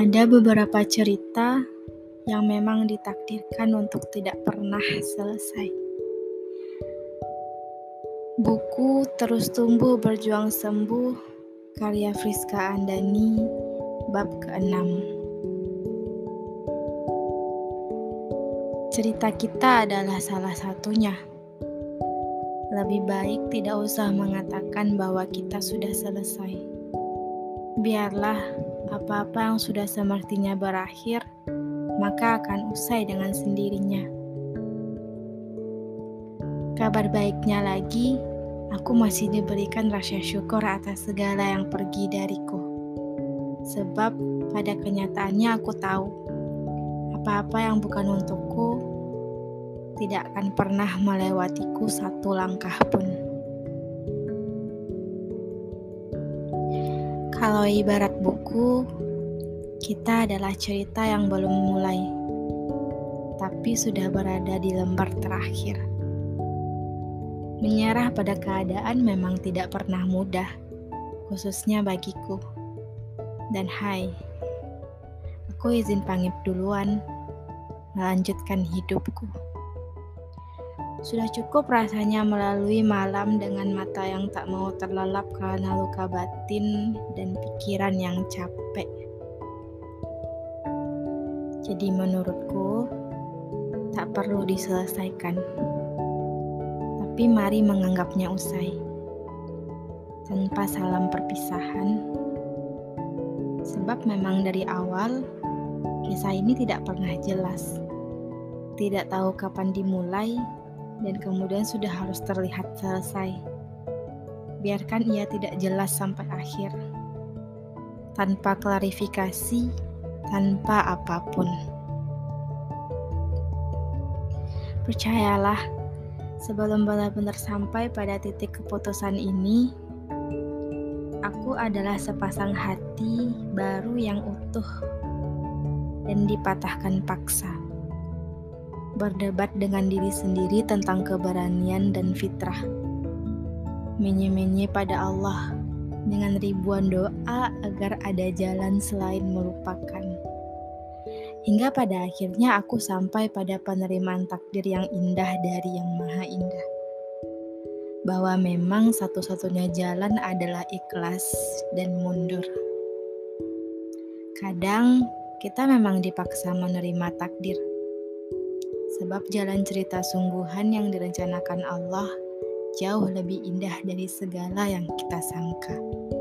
Ada beberapa cerita yang memang ditakdirkan untuk tidak pernah selesai. Buku Terus Tumbuh Berjuang Sembuh karya Friska Andani bab ke-6. Cerita kita adalah salah satunya. Lebih baik tidak usah mengatakan bahwa kita sudah selesai. Biarlah apa-apa yang sudah semestinya berakhir, maka akan usai dengan sendirinya. Kabar baiknya lagi, aku masih diberikan rasa syukur atas segala yang pergi dariku. Sebab pada kenyataannya aku tahu, apa-apa yang bukan untukku tidak akan pernah melewatiku satu langkah pun. Kalau ibarat buku, kita adalah cerita yang belum mulai, tapi sudah berada di lembar terakhir. Menyerah pada keadaan memang tidak pernah mudah, khususnya bagiku. Dan hai, aku izin pamit duluan, melanjutkan hidupku. Sudah cukup rasanya melalui malam dengan mata yang tak mau terlelap karena luka batin dan pikiran yang capek. Jadi menurutku tak perlu diselesaikan. Tapi mari menganggapnya usai. Tanpa salam perpisahan. Sebab memang dari awal kisah ini tidak pernah jelas. Tidak tahu kapan dimulai dan kemudian sudah harus terlihat selesai. Biarkan ia tidak jelas sampai akhir, tanpa klarifikasi, tanpa apa pun. Percayalah, sebelum benar-benar sampai pada titik keputusan ini, aku adalah sepasang hati baru yang utuh dan dipatahkan paksa berdebat dengan diri sendiri tentang keberanian dan fitrah. Menye-menye pada Allah dengan ribuan doa agar ada jalan selain melupakan. Hingga pada akhirnya aku sampai pada penerimaan takdir yang indah dari yang maha indah. Bahwa memang satu-satunya jalan adalah ikhlas dan mundur. Kadang kita memang dipaksa menerima takdir sebab jalan cerita sungguhan yang direncanakan Allah jauh lebih indah dari segala yang kita sangka.